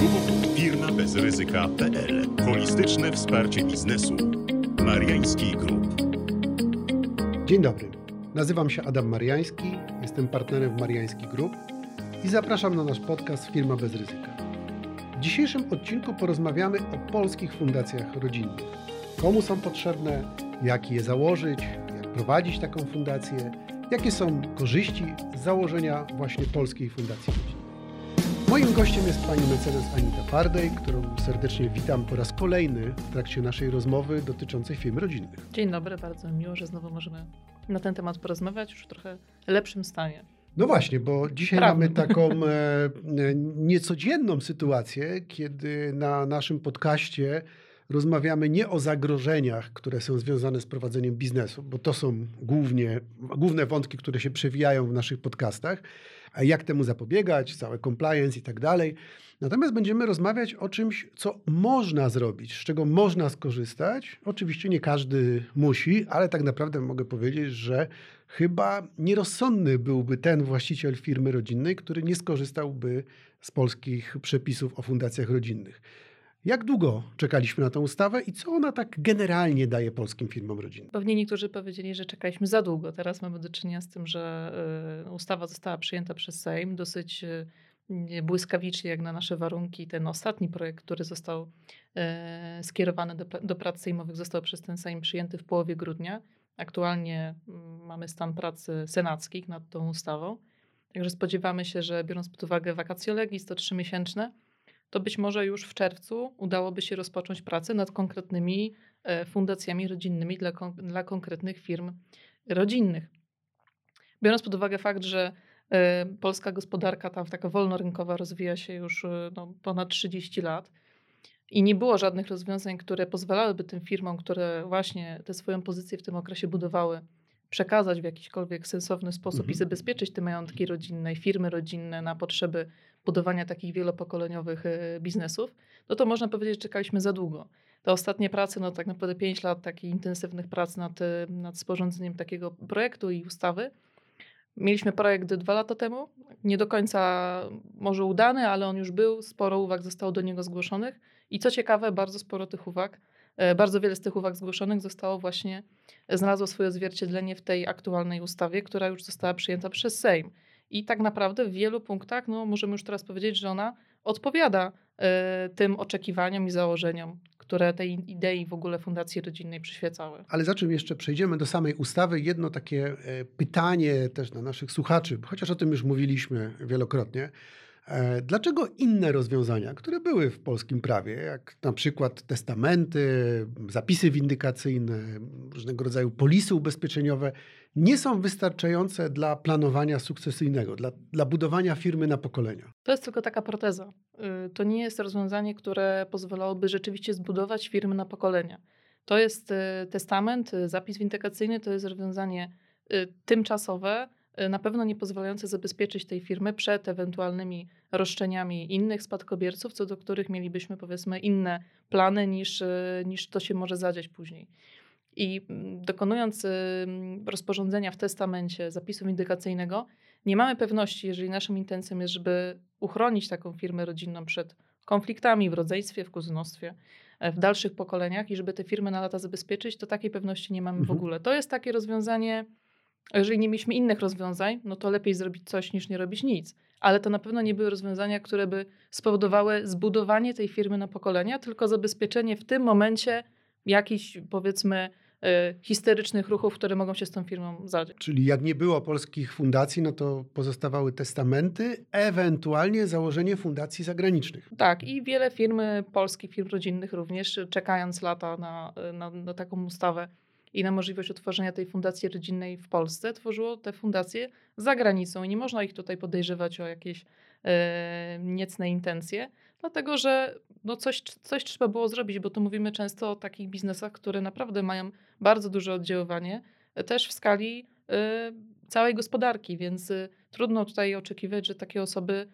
www.firmabezryzyka.pl Holistyczne wsparcie biznesu. Mariański Group. Dzień dobry. Nazywam się Adam Mariański, jestem partnerem w Mariański Group i zapraszam na nasz podcast Firma bez ryzyka. W dzisiejszym odcinku porozmawiamy o polskich fundacjach rodzinnych. Komu są potrzebne, jak je założyć, jak prowadzić taką fundację, jakie są korzyści z założenia właśnie polskiej fundacji rodzinnej. Moim gościem jest pani mecenas Anita Fardej, którą serdecznie witam po raz kolejny w trakcie naszej rozmowy dotyczącej firm rodzinnych. Dzień dobry, bardzo miło, że znowu możemy na ten temat porozmawiać już w trochę lepszym stanie. No właśnie, bo dzisiaj Prawda. mamy taką e, e, niecodzienną sytuację, kiedy na naszym podcaście rozmawiamy nie o zagrożeniach, które są związane z prowadzeniem biznesu, bo to są głównie, główne wątki, które się przewijają w naszych podcastach, jak temu zapobiegać, całe compliance i tak dalej. Natomiast będziemy rozmawiać o czymś, co można zrobić, z czego można skorzystać. Oczywiście nie każdy musi, ale tak naprawdę mogę powiedzieć, że chyba nierozsądny byłby ten właściciel firmy rodzinnej, który nie skorzystałby z polskich przepisów o fundacjach rodzinnych. Jak długo czekaliśmy na tę ustawę i co ona tak generalnie daje polskim firmom rodzinnym? Pewnie niektórzy powiedzieli, że czekaliśmy za długo. Teraz mamy do czynienia z tym, że y, ustawa została przyjęta przez Sejm dosyć y, błyskawicznie, jak na nasze warunki. Ten ostatni projekt, który został y, skierowany do, do prac sejmowych, został przez ten Sejm przyjęty w połowie grudnia. Aktualnie mm, mamy stan pracy senackich nad tą ustawą. Także spodziewamy się, że biorąc pod uwagę vacatio legis, to trzymiesięczne, to być może już w czerwcu udałoby się rozpocząć pracę nad konkretnymi e, fundacjami rodzinnymi dla, dla konkretnych firm rodzinnych. Biorąc pod uwagę fakt, że e, polska gospodarka tam taka wolnorynkowa rozwija się już e, no, ponad 30 lat i nie było żadnych rozwiązań, które pozwalałyby tym firmom, które właśnie tę swoją pozycję w tym okresie budowały, przekazać w jakikolwiek sensowny sposób Mhm. i zabezpieczyć te majątki rodzinne i firmy rodzinne na potrzeby budowania takich wielopokoleniowych e, biznesów, no to można powiedzieć, że czekaliśmy za długo. Te ostatnie prace, no tak naprawdę 5 lat takich intensywnych prac nad, e, nad sporządzeniem takiego projektu i ustawy. Mieliśmy projekt dwa lata temu, nie do końca może udany, ale on już był, sporo uwag zostało do niego zgłoszonych i co ciekawe, bardzo sporo tych uwag, bardzo wiele z tych uwag zgłoszonych zostało właśnie, e, znalazło swoje odzwierciedlenie w tej aktualnej ustawie, która już została przyjęta przez Sejm. I tak naprawdę w wielu punktach, no możemy już teraz powiedzieć, że ona odpowiada e, tym oczekiwaniom i założeniom, które tej idei w ogóle Fundacji Rodzinnej przyświecały. Ale zanim jeszcze przejdziemy do samej ustawy, jedno takie e, pytanie też dla naszych słuchaczy, chociaż o tym już mówiliśmy wielokrotnie. E, Dlaczego inne rozwiązania, które były w polskim prawie, jak na przykład testamenty, zapisy windykacyjne, różnego rodzaju polisy ubezpieczeniowe, nie są wystarczające dla planowania sukcesyjnego, dla, dla budowania firmy na pokolenia? To jest tylko taka proteza. Y, To nie jest rozwiązanie, które pozwalałoby rzeczywiście zbudować firmy na pokolenia. To jest y, testament, y, zapis windykacyjny, to jest rozwiązanie tymczasowe, na pewno nie pozwalające zabezpieczyć tej firmy przed ewentualnymi roszczeniami innych spadkobierców, co do których mielibyśmy powiedzmy inne plany niż, y, niż to się może zadziać później. I mm, dokonując ym, rozporządzenia w testamencie zapisu windykacyjnego, nie mamy pewności, jeżeli naszą intencją jest, żeby uchronić taką firmę rodzinną przed konfliktami w rodzeństwie, w kuzynostwie, e, w dalszych pokoleniach i żeby te firmy na lata zabezpieczyć, to takiej pewności nie mamy w Mhm. ogóle. To jest takie rozwiązanie, jeżeli nie mieliśmy innych rozwiązań, no to lepiej zrobić coś niż nie robić nic. Ale to na pewno nie były rozwiązania, które by spowodowały zbudowanie tej firmy na pokolenia, tylko zabezpieczenie w tym momencie jakichś, powiedzmy, e, historycznych ruchów, które mogą się z tą firmą zadziać. Czyli jak nie było polskich fundacji, no to pozostawały testamenty, ewentualnie założenie fundacji zagranicznych. Tak, i wiele firm y, polskich, firm rodzinnych również, czekając lata na, na, na taką ustawę i na możliwość utworzenia tej fundacji rodzinnej w Polsce, tworzyło te fundacje za granicą i nie można ich tutaj podejrzewać o jakieś e, niecne intencje, dlatego że no coś, coś trzeba było zrobić, bo tu mówimy często o takich biznesach, które naprawdę mają bardzo duże oddziaływanie, e, też w skali całej gospodarki, więc trudno tutaj oczekiwać, że takie osoby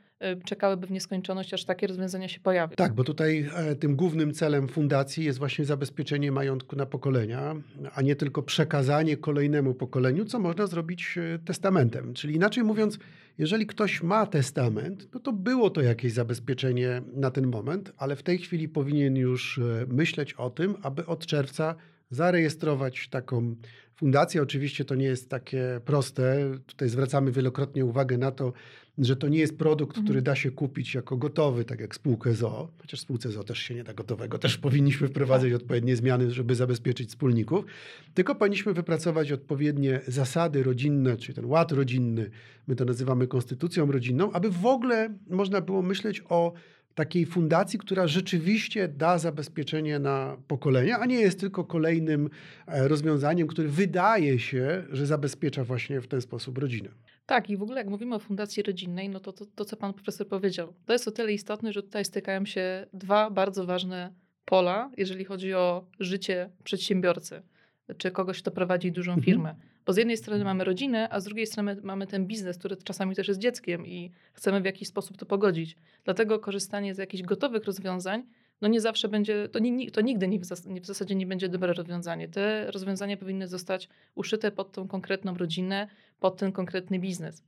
czekałyby w nieskończoność, aż takie rozwiązania się pojawią. Tak, bo tutaj e, tym głównym celem fundacji jest właśnie zabezpieczenie majątku na pokolenia, a nie tylko przekazanie kolejnemu pokoleniu, co można zrobić e, testamentem. Czyli inaczej mówiąc, jeżeli ktoś ma testament, no to było to jakieś zabezpieczenie na ten moment, ale w tej chwili powinien już e, myśleć o tym, aby od czerwca zarejestrować taką fundację. Oczywiście to nie jest takie proste. Tutaj zwracamy wielokrotnie uwagę na to, że to nie jest produkt, który mhm. da się kupić jako gotowy, tak jak spółkę ZO, chociaż spółce ZO też się nie da gotowego, też powinniśmy wprowadzać tak. odpowiednie zmiany, żeby zabezpieczyć wspólników, tylko powinniśmy wypracować odpowiednie zasady rodzinne, czyli ten ład rodzinny, my to nazywamy konstytucją rodzinną, aby w ogóle można było myśleć o takiej fundacji, która rzeczywiście da zabezpieczenie na pokolenia, a nie jest tylko kolejnym e, rozwiązaniem, które wydaje się, że zabezpiecza właśnie w ten sposób rodzinę. Tak, i w ogóle jak mówimy o fundacji rodzinnej, no to, to to, co pan profesor powiedział, to jest o tyle istotne, że tutaj stykają się dwa bardzo ważne pola, jeżeli chodzi o życie przedsiębiorcy, czy kogoś, kto prowadzi dużą mhm. firmę. Bo z jednej strony mamy rodzinę, a z drugiej strony mamy ten biznes, który czasami też jest dzieckiem i chcemy w jakiś sposób to pogodzić. Dlatego korzystanie z jakichś gotowych rozwiązań no nie zawsze będzie, to, nie, to nigdy nie w, zas, nie w zasadzie nie będzie dobre rozwiązanie. Te rozwiązania powinny zostać uszyte pod tą konkretną rodzinę, pod ten konkretny biznes.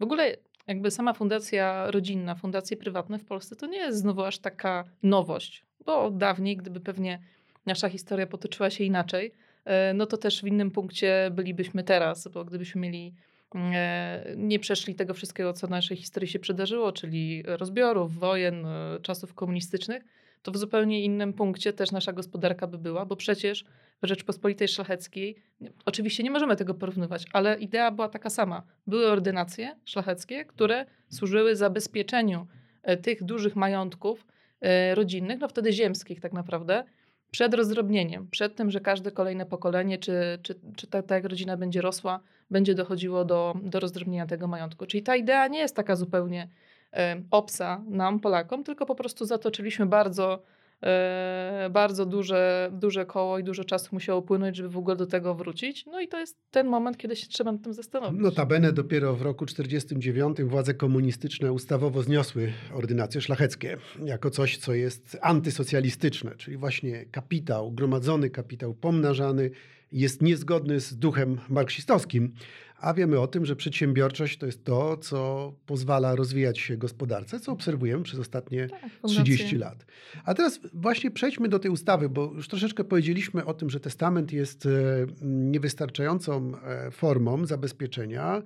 W ogóle jakby sama fundacja rodzinna, fundacje prywatne w Polsce to nie jest znowu aż taka nowość, bo dawniej, gdyby pewnie nasza historia potoczyła się inaczej, no to też w innym punkcie bylibyśmy teraz, bo gdybyśmy mieli e, nie przeszli tego wszystkiego, co naszej historii się przydarzyło, czyli rozbiorów, wojen, e, czasów komunistycznych, to w zupełnie innym punkcie też nasza gospodarka by była, bo przecież w Rzeczpospolitej Szlacheckiej, oczywiście nie możemy tego porównywać, ale idea była taka sama. Były ordynacje szlacheckie, które służyły zabezpieczeniu e, tych dużych majątków e, rodzinnych, no wtedy ziemskich tak naprawdę, przed rozdrobnieniem, przed tym, że każde kolejne pokolenie, czy, czy, czy ta, ta rodzina będzie rosła, będzie dochodziło do, do rozdrobnienia tego majątku. Czyli ta idea nie jest taka zupełnie obsa nam, Polakom, tylko po prostu zatoczyliśmy bardzo, bardzo duże, duże koło i dużo czasu musiało płynąć, żeby w ogóle do tego wrócić. No i to jest ten moment, kiedy się trzeba nad tym zastanowić. Notabene dopiero w roku 1949 władze komunistyczne ustawowo zniosły ordynacje szlacheckie jako coś, co jest antysocjalistyczne, czyli właśnie kapitał, gromadzony kapitał, pomnażany jest niezgodny z duchem marksistowskim a wiemy o tym, że przedsiębiorczość to jest to, co pozwala rozwijać się gospodarce, co obserwujemy przez ostatnie tak, 30 lat. A teraz właśnie przejdźmy do tej ustawy, bo już troszeczkę powiedzieliśmy o tym, że testament jest e, niewystarczającą e, formą zabezpieczenia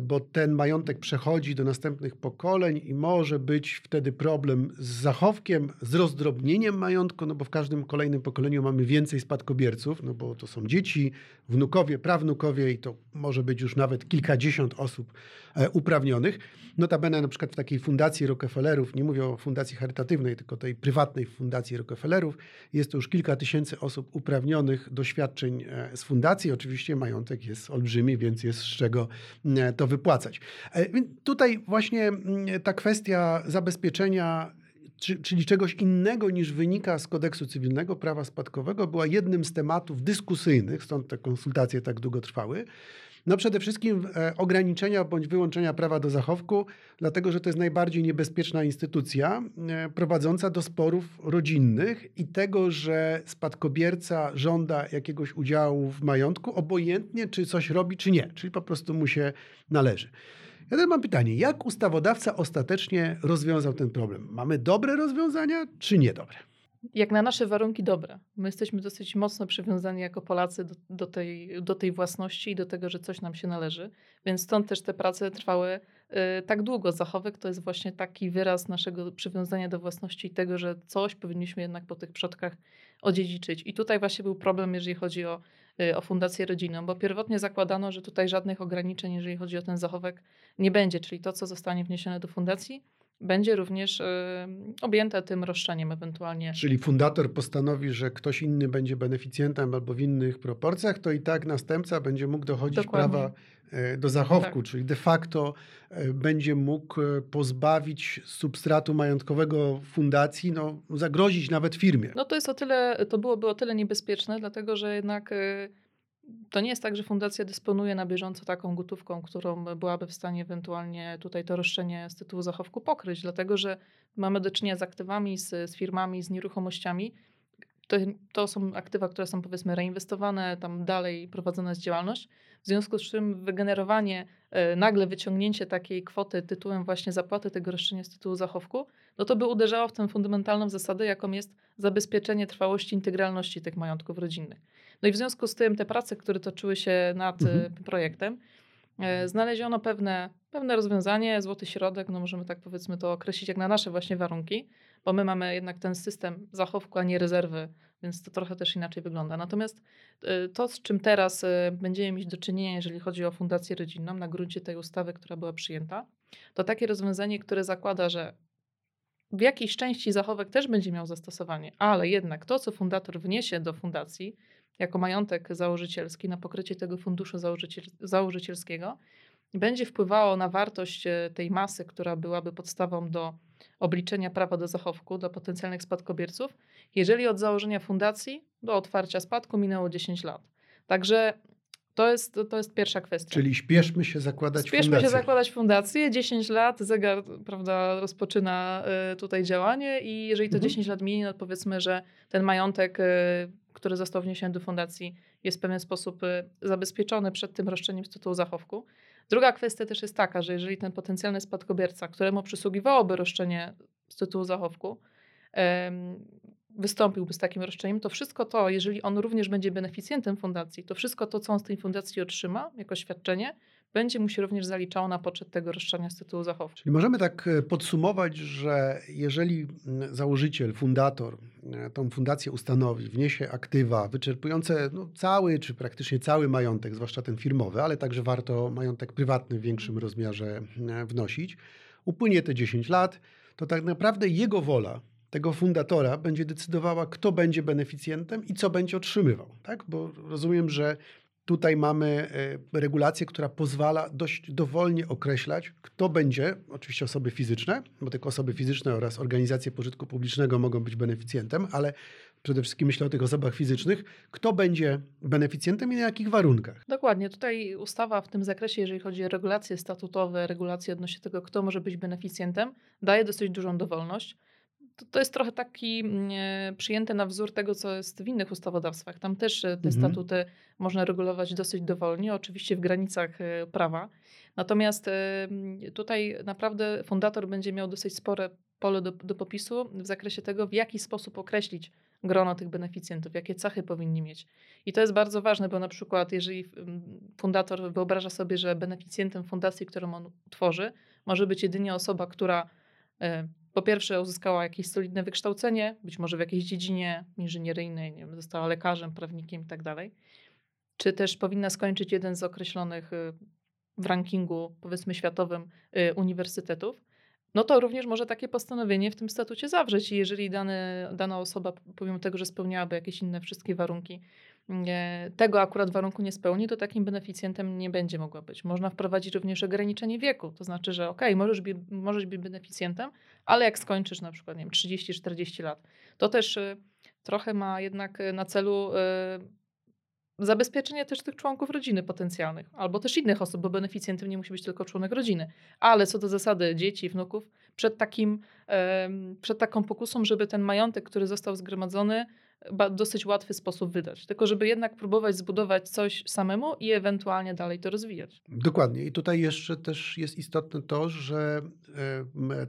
bo ten majątek przechodzi do następnych pokoleń i może być wtedy problem z zachowkiem, z rozdrobnieniem majątku, no bo w każdym kolejnym pokoleniu mamy więcej spadkobierców, no bo to są dzieci, wnukowie, prawnukowie i to może być już nawet kilkadziesiąt osób e, uprawnionych. Notabene na przykład w takiej fundacji Rockefellerów, nie mówię o fundacji charytatywnej, tylko tej prywatnej fundacji Rockefellerów, jest to już kilka tysięcy osób uprawnionych do świadczeń e, z fundacji. Oczywiście majątek jest olbrzymi, więc jest z czego to wypłacać. E, tutaj właśnie mm, ta kwestia zabezpieczenia czyli czegoś innego niż wynika z kodeksu cywilnego prawa spadkowego, była jednym z tematów dyskusyjnych, stąd te konsultacje tak długo trwały. No przede wszystkim e, ograniczenia bądź wyłączenia prawa do zachowku, dlatego że to jest najbardziej niebezpieczna instytucja e, prowadząca do sporów rodzinnych i tego, że spadkobierca żąda jakiegoś udziału w majątku, obojętnie czy coś robi, czy nie, czyli po prostu mu się należy. Ja teraz mam pytanie, jak ustawodawca ostatecznie rozwiązał ten problem? Mamy dobre rozwiązania, czy niedobre? Jak na nasze warunki dobre. My jesteśmy dosyć mocno przywiązani jako Polacy do, do, tej, do tej własności i do tego, że coś nam się należy. Więc stąd też te prace trwały y, tak długo. Zachowek to jest właśnie taki wyraz naszego przywiązania do własności i tego, że coś powinniśmy jednak po tych przodkach odziedziczyć. I tutaj właśnie był problem, jeżeli chodzi o, y, o Fundację Rodzinną, bo pierwotnie zakładano, że tutaj żadnych ograniczeń, jeżeli chodzi o ten zachowek, nie będzie. Czyli to, co zostanie wniesione do fundacji, będzie również y, objęte tym roszczeniem ewentualnie. Czyli fundator postanowi, że ktoś inny będzie beneficjentem albo w innych proporcjach, to i tak następca będzie mógł dochodzić Dokładnie. prawa e, do zachowku, tak. czyli de facto e, będzie mógł e, pozbawić substratu majątkowego fundacji, no, zagrozić nawet firmie. No to jest o tyle, to byłoby o tyle niebezpieczne, dlatego że jednak to nie jest tak, że fundacja dysponuje na bieżąco taką gotówką, którą byłaby w stanie ewentualnie tutaj to roszczenie z tytułu zachowku pokryć, dlatego że mamy do czynienia z aktywami, z, z firmami, z nieruchomościami. To, to są aktywa, które są powiedzmy reinwestowane, tam dalej prowadzona jest działalność. W związku z czym wygenerowanie, e, nagle wyciągnięcie takiej kwoty tytułem właśnie zapłaty tego roszczenia z tytułu zachowku, no to by uderzało w tę fundamentalną zasadę, jaką jest zabezpieczenie trwałości, integralności tych majątków rodzinnych. No i w związku z tym te prace, które toczyły się nad e, mhm. projektem, znaleziono pewne, pewne rozwiązanie, złoty środek, no możemy tak powiedzmy to określić jak na nasze właśnie warunki, bo my mamy jednak ten system zachowku, a nie rezerwy, więc to trochę też inaczej wygląda. Natomiast e, to, z czym teraz będziemy mieć do czynienia, jeżeli chodzi o fundację rodzinną, na gruncie tej ustawy, która była przyjęta, to takie rozwiązanie, które zakłada, że w jakiejś części zachowek też będzie miał zastosowanie, ale jednak to, co fundator wniesie do fundacji, jako majątek założycielski na pokrycie tego funduszu założyciel założycielskiego, będzie wpływało na wartość e, tej masy, która byłaby podstawą do obliczenia prawa do zachowku dla potencjalnych spadkobierców, jeżeli od założenia fundacji do otwarcia spadku minęło 10 lat. Także to jest, to jest pierwsza kwestia. Czyli śpieszmy się zakładać śpieszmy fundację. się zakładać fundację. 10 lat zegar prawda, rozpoczyna y, tutaj działanie i jeżeli to mhm. 10 lat minie, no powiedzmy, że ten majątek, y, który został wniesiony do fundacji jest w pewien sposób y, zabezpieczony przed tym roszczeniem z tytułu zachowku. Druga kwestia też jest taka, że jeżeli ten potencjalny spadkobierca, któremu przysługiwałoby roszczenie z tytułu zachowku, wystąpiłby z takim roszczeniem, to wszystko to, jeżeli on również będzie beneficjentem fundacji, to wszystko to, co on z tej fundacji otrzyma jako świadczenie, będzie mu się również zaliczało na poczet tego roszczenia z tytułu zachowku. Czyli możemy tak e, podsumować, że jeżeli założyciel, fundator e, tą fundację ustanowi, wniesie aktywa wyczerpujące no, cały czy praktycznie cały majątek, zwłaszcza ten firmowy, ale także warto majątek prywatny w większym rozmiarze wnosić, upłynie te 10 lat, to tak naprawdę jego wola tego fundatora będzie decydowała, kto będzie beneficjentem i co będzie otrzymywał. Tak? Bo rozumiem, że tutaj mamy e, regulację, która pozwala dość dowolnie określać, kto będzie, oczywiście osoby fizyczne, bo tylko osoby fizyczne oraz organizacje pożytku publicznego mogą być beneficjentem, ale przede wszystkim myślę o tych osobach fizycznych, kto będzie beneficjentem i na jakich warunkach. Dokładnie. Tutaj ustawa w tym zakresie, jeżeli chodzi o regulacje statutowe, regulacje odnośnie tego, kto może być beneficjentem, daje dosyć dużą dowolność to, to jest trochę taki mm, e, przyjęte na wzór tego, co jest w innych ustawodawstwach. Tam też e, te mhm. statuty można regulować dosyć dowolnie, oczywiście w granicach e, prawa. Natomiast tutaj naprawdę fundator będzie miał dosyć spore pole do, do popisu w zakresie tego, w jaki sposób określić grono tych beneficjentów, jakie cechy powinni mieć. I to jest bardzo ważne, bo na przykład jeżeli fundator wyobraża sobie, że beneficjentem fundacji, którą on tworzy, może być jedynie osoba, która po pierwsze uzyskała jakieś solidne wykształcenie, być może w jakiejś dziedzinie inżynieryjnej, nie wiem, została lekarzem, prawnikiem i tak czy też powinna skończyć jeden z określonych y, w rankingu, powiedzmy światowym, y, uniwersytetów, no to również może takie postanowienie w tym statucie zawrzeć. I jeżeli dana osoba, pomimo tego, że spełniałaby jakieś inne wszystkie warunki, tego akurat warunku nie spełni, to takim beneficjentem nie będzie mogła być. Można wprowadzić również ograniczenie wieku. To znaczy, że ok, możesz, możesz być beneficjentem, ale jak skończysz na przykład, nie wiem, 30-40 lat, to też y, trochę ma jednak y, na celu zabezpieczenie też tych członków rodziny potencjalnych, albo też innych osób, bo beneficjentem nie musi być tylko członek rodziny. Ale co do zasady dzieci, wnuków, przed, takim, przed taką pokusą, żeby ten majątek, który został zgromadzony, dosyć łatwy sposób wydać. Tylko żeby jednak próbować zbudować coś samemu i ewentualnie dalej to rozwijać. Dokładnie. I tutaj jeszcze też jest istotne to, że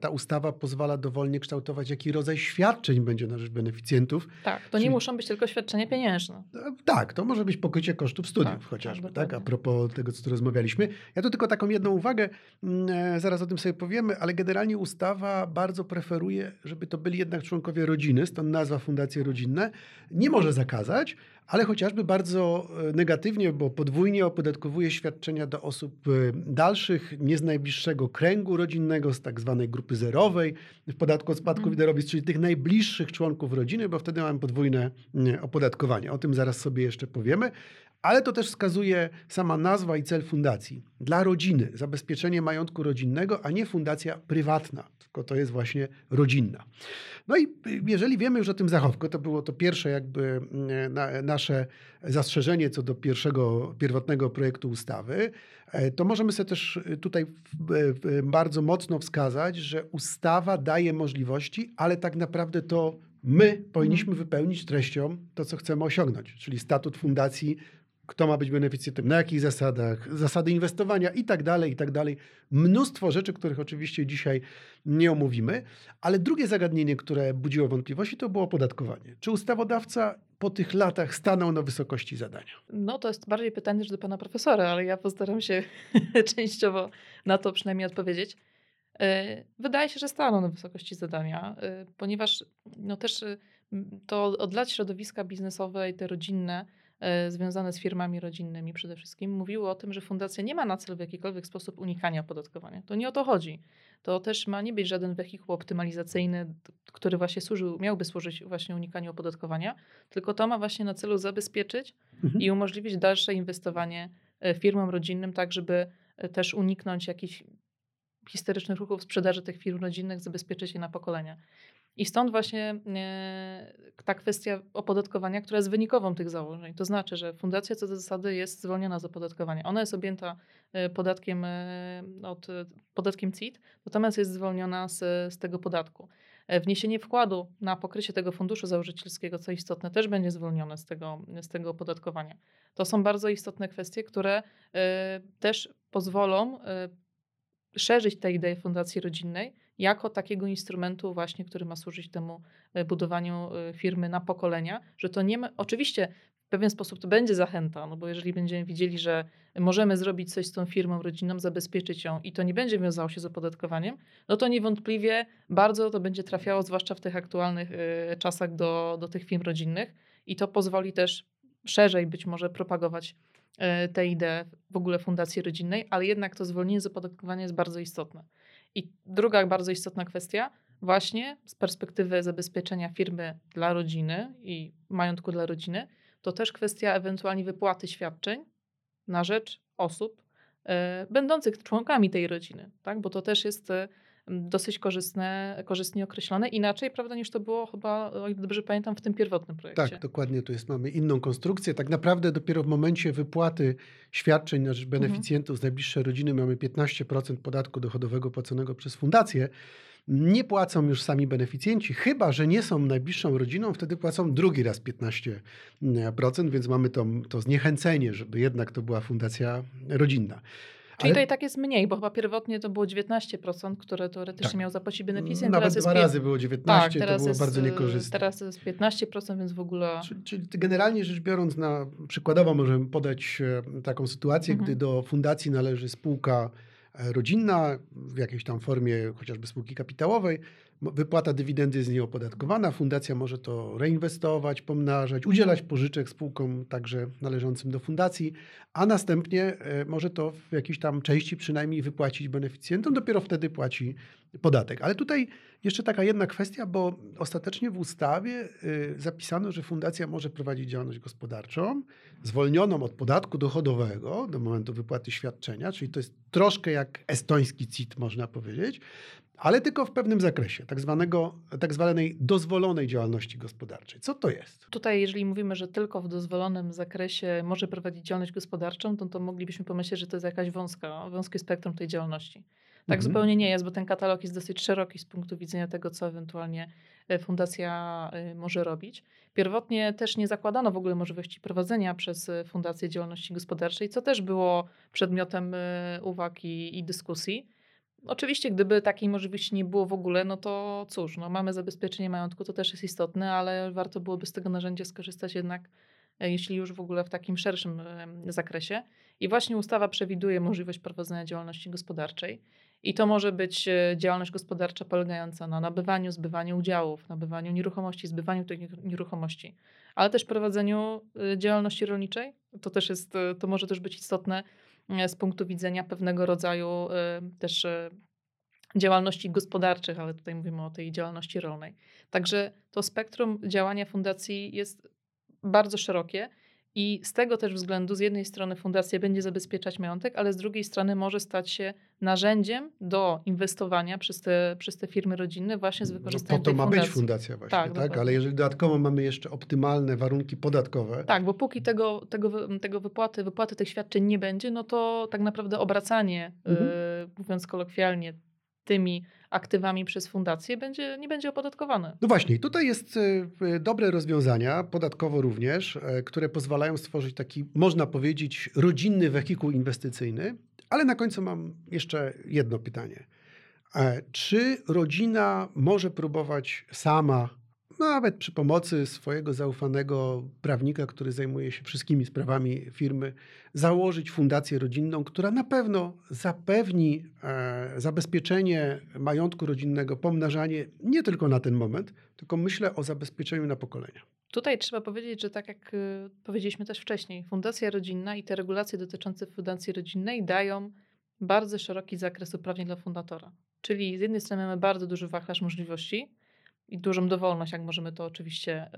ta ustawa pozwala dowolnie kształtować, jaki rodzaj świadczeń będzie na rzecz beneficjentów. Tak, to nie Czyli... muszą być tylko świadczenia pieniężne. E, tak, to może być pokrycie kosztów studiów tak, chociażby, tak, tak, a propos tego, co tu rozmawialiśmy. Ja tu tylko taką jedną uwagę, mm, e, zaraz o tym sobie powiemy, ale generalnie ustawa bardzo preferuje, żeby to byli jednak członkowie rodziny, stąd nazwa Fundacje Rodzinne, nie może zakazać, ale chociażby bardzo e, negatywnie, bo podwójnie opodatkowuje świadczenia do osób e, dalszych, nie z najbliższego kręgu rodzinnego, z tak zwanej grupy zerowej w podatku od spadków mm. i czyli tych najbliższych członków rodziny, bo wtedy mamy podwójne opodatkowanie. O tym zaraz sobie jeszcze powiemy. Ale to też wskazuje sama nazwa i cel fundacji. Dla rodziny, zabezpieczenie majątku rodzinnego, a nie fundacja prywatna, tylko to jest właśnie rodzinna. No i jeżeli wiemy już o tym zachowku, to było to pierwsze jakby mm, na, nasze zastrzeżenie co do pierwszego, pierwotnego projektu ustawy, e, to możemy sobie też tutaj bardzo mocno wskazać, że ustawa daje możliwości, ale tak naprawdę to my powinniśmy mhm. wypełnić treścią to, co chcemy osiągnąć, czyli statut fundacji kto ma być beneficjentem, na jakich zasadach, zasady inwestowania i tak dalej, i tak dalej. Mnóstwo rzeczy, których oczywiście dzisiaj nie omówimy, ale drugie zagadnienie, które budziło wątpliwości, to było opodatkowanie. Czy ustawodawca po tych latach stanął na wysokości zadania? No to jest bardziej pytanie do pana profesora, ale ja postaram się częściowo na to przynajmniej odpowiedzieć. E, wydaje się, że stanął na wysokości zadania, e, ponieważ no też to od lat środowiska biznesowe i te rodzinne związane z firmami rodzinnymi przede wszystkim, mówiły o tym, że fundacja nie ma na celu w jakikolwiek sposób unikania opodatkowania. To nie o to chodzi. To też ma nie być żaden wehikuł optymalizacyjny, który właśnie służył, miałby służyć właśnie unikaniu opodatkowania, tylko to ma właśnie na celu zabezpieczyć mhm. i umożliwić dalsze inwestowanie e, firmom rodzinnym, tak żeby e, też uniknąć jakichś historycznych ruchów sprzedaży tych firm rodzinnych, zabezpieczyć je na pokolenia. I stąd właśnie e, ta kwestia opodatkowania, która jest wynikową tych założeń. To znaczy, że fundacja co do zasady jest zwolniona z opodatkowania. Ona jest objęta e, podatkiem, e, od, podatkiem CIT, natomiast jest zwolniona z, z tego podatku. Wniesienie wkładu na pokrycie tego funduszu założycielskiego, co istotne, też będzie zwolnione z tego, z tego opodatkowania. To są bardzo istotne kwestie, które też pozwolą szerzyć tę ideę fundacji rodzinnej jako takiego instrumentu właśnie, który ma służyć temu e, budowaniu e, firmy na pokolenia, że to nie ma, oczywiście w pewien sposób to będzie zachęta, no bo jeżeli będziemy widzieli, że możemy zrobić coś z tą firmą rodzinną, zabezpieczyć ją i to nie będzie wiązało się z opodatkowaniem, no to niewątpliwie bardzo to będzie trafiało, zwłaszcza w tych aktualnych e, czasach, do, do tych firm rodzinnych i to pozwoli też szerzej być może propagować tę ideę w ogóle fundacji rodzinnej, ale jednak to zwolnienie z opodatkowania jest bardzo istotne. I druga bardzo istotna kwestia, właśnie z perspektywy zabezpieczenia firmy dla rodziny i majątku dla rodziny, to też kwestia ewentualnie wypłaty świadczeń na rzecz osób y, będących członkami tej rodziny, tak? bo to też jest y, dosyć korzystne, korzystnie określone. Inaczej, prawda, niż to było chyba, o ile dobrze pamiętam, w tym pierwotnym projekcie. Tak, dokładnie. Tu jest, mamy inną konstrukcję. Tak naprawdę dopiero w momencie wypłaty świadczeń na rzecz mhm. beneficjentów mhm. z najbliższej rodziny mamy 15% podatku dochodowego płaconego przez fundację. Nie płacą już sami beneficjenci, chyba że nie są najbliższą rodziną, wtedy płacą drugi raz 15%, więc mamy to, to zniechęcenie, żeby jednak to była fundacja rodzinna. Czyli to i tak jest mniej, bo chyba pierwotnie to było 19%, które teoretycznie tak. miał zapłacić beneficjent. Nawet dwa razy było 19, tak, to było jest, bardzo niekorzystne. Teraz jest 15%, więc w ogóle... Czyli, czyli generalnie rzecz biorąc, na, przykładowo możemy podać e, taką sytuację, mhm. gdy do fundacji należy spółka e, rodzinna w jakiejś tam formie chociażby spółki kapitałowej, Wypłata dywidendy jest nieopodatkowana. Fundacja może to reinwestować, pomnażać, udzielać pożyczek spółkom także należącym do fundacji, a następnie e, może to w jakiejś tam części przynajmniej wypłacić beneficjentom. Dopiero wtedy płaci podatek. Ale tutaj jeszcze taka jedna kwestia, bo ostatecznie w ustawie e, zapisano, że fundacja może prowadzić działalność gospodarczą zwolnioną od podatku dochodowego do momentu wypłaty świadczenia, czyli to jest troszkę jak estoński CIT, można powiedzieć ale tylko w pewnym zakresie, tak, zwanego, tak zwanej dozwolonej działalności gospodarczej. Co to jest? Tutaj, jeżeli mówimy, że tylko w dozwolonym zakresie może prowadzić działalność gospodarczą, to, to moglibyśmy pomyśleć, że to jest jakaś wąska, wąskie spektrum tej działalności. Tak mhm. zupełnie nie jest, bo ten katalog jest dosyć szeroki z punktu widzenia tego, co ewentualnie e, fundacja e, może robić. Pierwotnie też nie zakładano w ogóle możliwości prowadzenia przez e, fundację działalności gospodarczej, co też było przedmiotem uwag i, i dyskusji. Oczywiście, gdyby takiej możliwości nie było w ogóle, no to cóż, no mamy zabezpieczenie majątku, to też jest istotne, ale warto byłoby z tego narzędzia skorzystać jednak, e, jeśli już w ogóle w takim szerszym zakresie. I właśnie ustawa przewiduje możliwość prowadzenia działalności gospodarczej. I to może być e, działalność gospodarcza polegająca na nabywaniu, zbywaniu udziałów, nabywaniu nieruchomości, zbywaniu tych nieruchomości, ale też prowadzeniu e, działalności rolniczej. To też jest, to może też być istotne E, z punktu widzenia pewnego rodzaju e, też e, działalności gospodarczych, ale tutaj mówimy o tej działalności rolnej. Także to spektrum działania fundacji jest bardzo szerokie I z tego też względu, z jednej strony fundacja będzie zabezpieczać majątek, ale z drugiej strony może stać się narzędziem do inwestowania przez te, przez te firmy rodzinne właśnie z No wykorzystaniem po to ma fundacji. być fundacja właśnie, Tak, tak? Ale jeżeli dodatkowo mamy jeszcze optymalne warunki podatkowe, Tak, bo póki tego, tego, tego wypłaty, wypłaty tych świadczeń nie będzie, no to tak naprawdę obracanie, Mhm. y, mówiąc kolokwialnie, tymi aktywami przez fundację będzie, nie będzie opodatkowane. No właśnie, tutaj jest e, dobre rozwiązania, podatkowo również, e, które pozwalają stworzyć taki, można powiedzieć, rodzinny wehikuł inwestycyjny. Ale na końcu mam jeszcze jedno pytanie. E, Czy rodzina może próbować sama, nawet przy pomocy swojego zaufanego prawnika, który zajmuje się wszystkimi sprawami firmy, założyć fundację rodzinną, która na pewno zapewni e, zabezpieczenie majątku rodzinnego, pomnażanie nie tylko na ten moment, tylko myślę o zabezpieczeniu na pokolenia. Tutaj trzeba powiedzieć, że tak jak y, powiedzieliśmy też wcześniej, fundacja rodzinna i te regulacje dotyczące fundacji rodzinnej dają bardzo szeroki zakres uprawnień dla fundatora. Czyli z jednej strony mamy bardzo duży wachlarz możliwości i dużą dowolność, jak możemy to oczywiście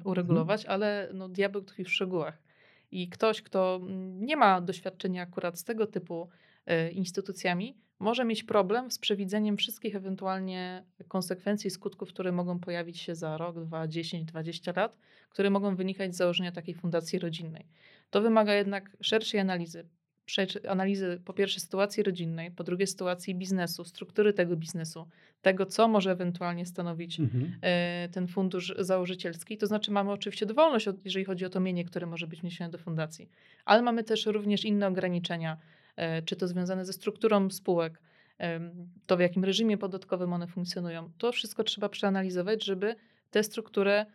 y, uregulować, ale no, diabeł tkwi w szczegółach. I ktoś, kto mm, nie ma doświadczenia akurat z tego typu y, instytucjami, może mieć problem z przewidzeniem wszystkich ewentualnie konsekwencji, skutków, które mogą pojawić się za rok, dwa, 10, 20 lat, które mogą wynikać z założenia takiej fundacji rodzinnej. To wymaga jednak szerszej analizy. Analizy po pierwsze sytuacji rodzinnej, po drugie sytuacji biznesu, struktury tego biznesu, tego, co może ewentualnie stanowić e, ten fundusz założycielski. To znaczy mamy oczywiście dowolność, jeżeli chodzi o to mienie, które może być wniesione do fundacji, ale mamy też również inne ograniczenia, e, czy to związane ze strukturą spółek, to w jakim reżimie podatkowym one funkcjonują. To wszystko trzeba przeanalizować, żeby tę strukturę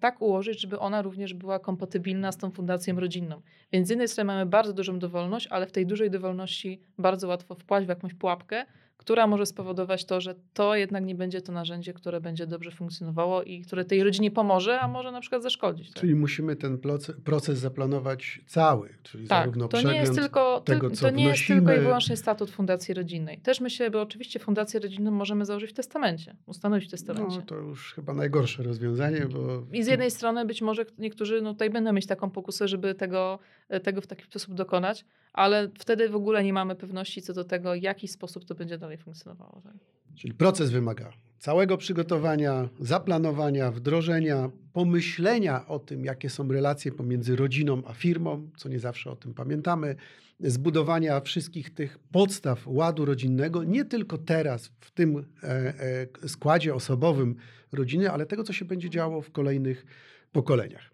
tak ułożyć, żeby ona również była kompatybilna z tą fundacją rodzinną. Więc z jednej strony mamy bardzo dużą dowolność, ale w tej dużej dowolności bardzo łatwo wpaść w jakąś pułapkę, która może spowodować to, że to jednak nie będzie to narzędzie, które będzie dobrze funkcjonowało i które tej rodzinie pomoże, a może na przykład zaszkodzić. Tak? Czyli musimy ten proces, zaplanować cały, czyli Tak, zarówno to nie przegląd jest tylko, tego, co to nie jest tylko i wyłącznie statut Fundacji Rodzinnej. Też myślę, bo oczywiście Fundację Rodzinną możemy założyć w testamencie, ustanowić w testamencie. No to już chyba najgorsze rozwiązanie, bo I z jednej strony być może niektórzy no, tutaj będą mieć taką pokusę, żeby tego, tego w taki sposób dokonać, ale wtedy w ogóle nie mamy pewności co do tego, w jaki sposób to będzie dalej funkcjonowało. Tak? Czyli proces wymaga całego przygotowania, zaplanowania, wdrożenia, pomyślenia o tym, jakie są relacje pomiędzy rodziną a firmą, co nie zawsze o tym pamiętamy, zbudowania wszystkich tych podstaw ładu rodzinnego, nie tylko teraz w tym e, e, składzie osobowym rodziny, ale tego, co się będzie działo w kolejnych pokoleniach.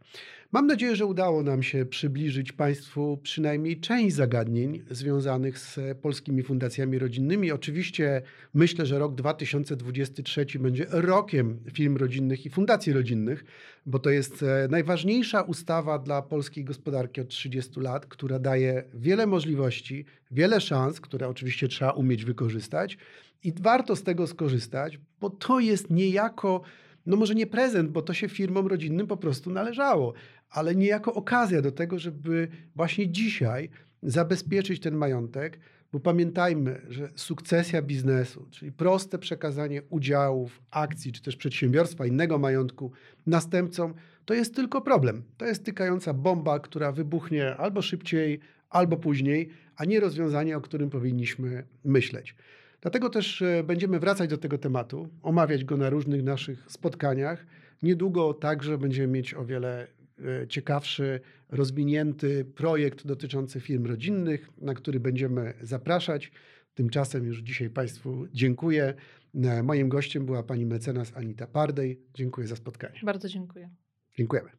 Mam nadzieję, że udało nam się przybliżyć Państwu przynajmniej część zagadnień związanych z polskimi fundacjami rodzinnymi. Oczywiście myślę, że rok 2023 będzie rokiem firm rodzinnych i fundacji rodzinnych, bo to jest e, najważniejsza ustawa dla polskiej gospodarki od 30 lat, która daje wiele możliwości, wiele szans, które oczywiście trzeba umieć wykorzystać i warto z tego skorzystać, bo to jest niejako no może nie prezent, bo to się firmom rodzinnym po prostu należało, ale niejako okazja do tego, żeby właśnie dzisiaj zabezpieczyć ten majątek, bo pamiętajmy, że sukcesja biznesu, czyli proste przekazanie udziałów, akcji czy też przedsiębiorstwa, innego majątku następcom, to jest tylko problem. To jest tykająca bomba, która wybuchnie albo szybciej, albo później, a nie rozwiązanie, o którym powinniśmy myśleć. Dlatego też e, będziemy wracać do tego tematu, omawiać go na różnych naszych spotkaniach. Niedługo także będziemy mieć o wiele e, ciekawszy, rozwinięty projekt dotyczący firm rodzinnych, na który będziemy zapraszać. Tymczasem już dzisiaj Państwu dziękuję. E, Moim gościem była pani mecenas Anita Pardej. Dziękuję za spotkanie. Bardzo dziękuję. Dziękujemy.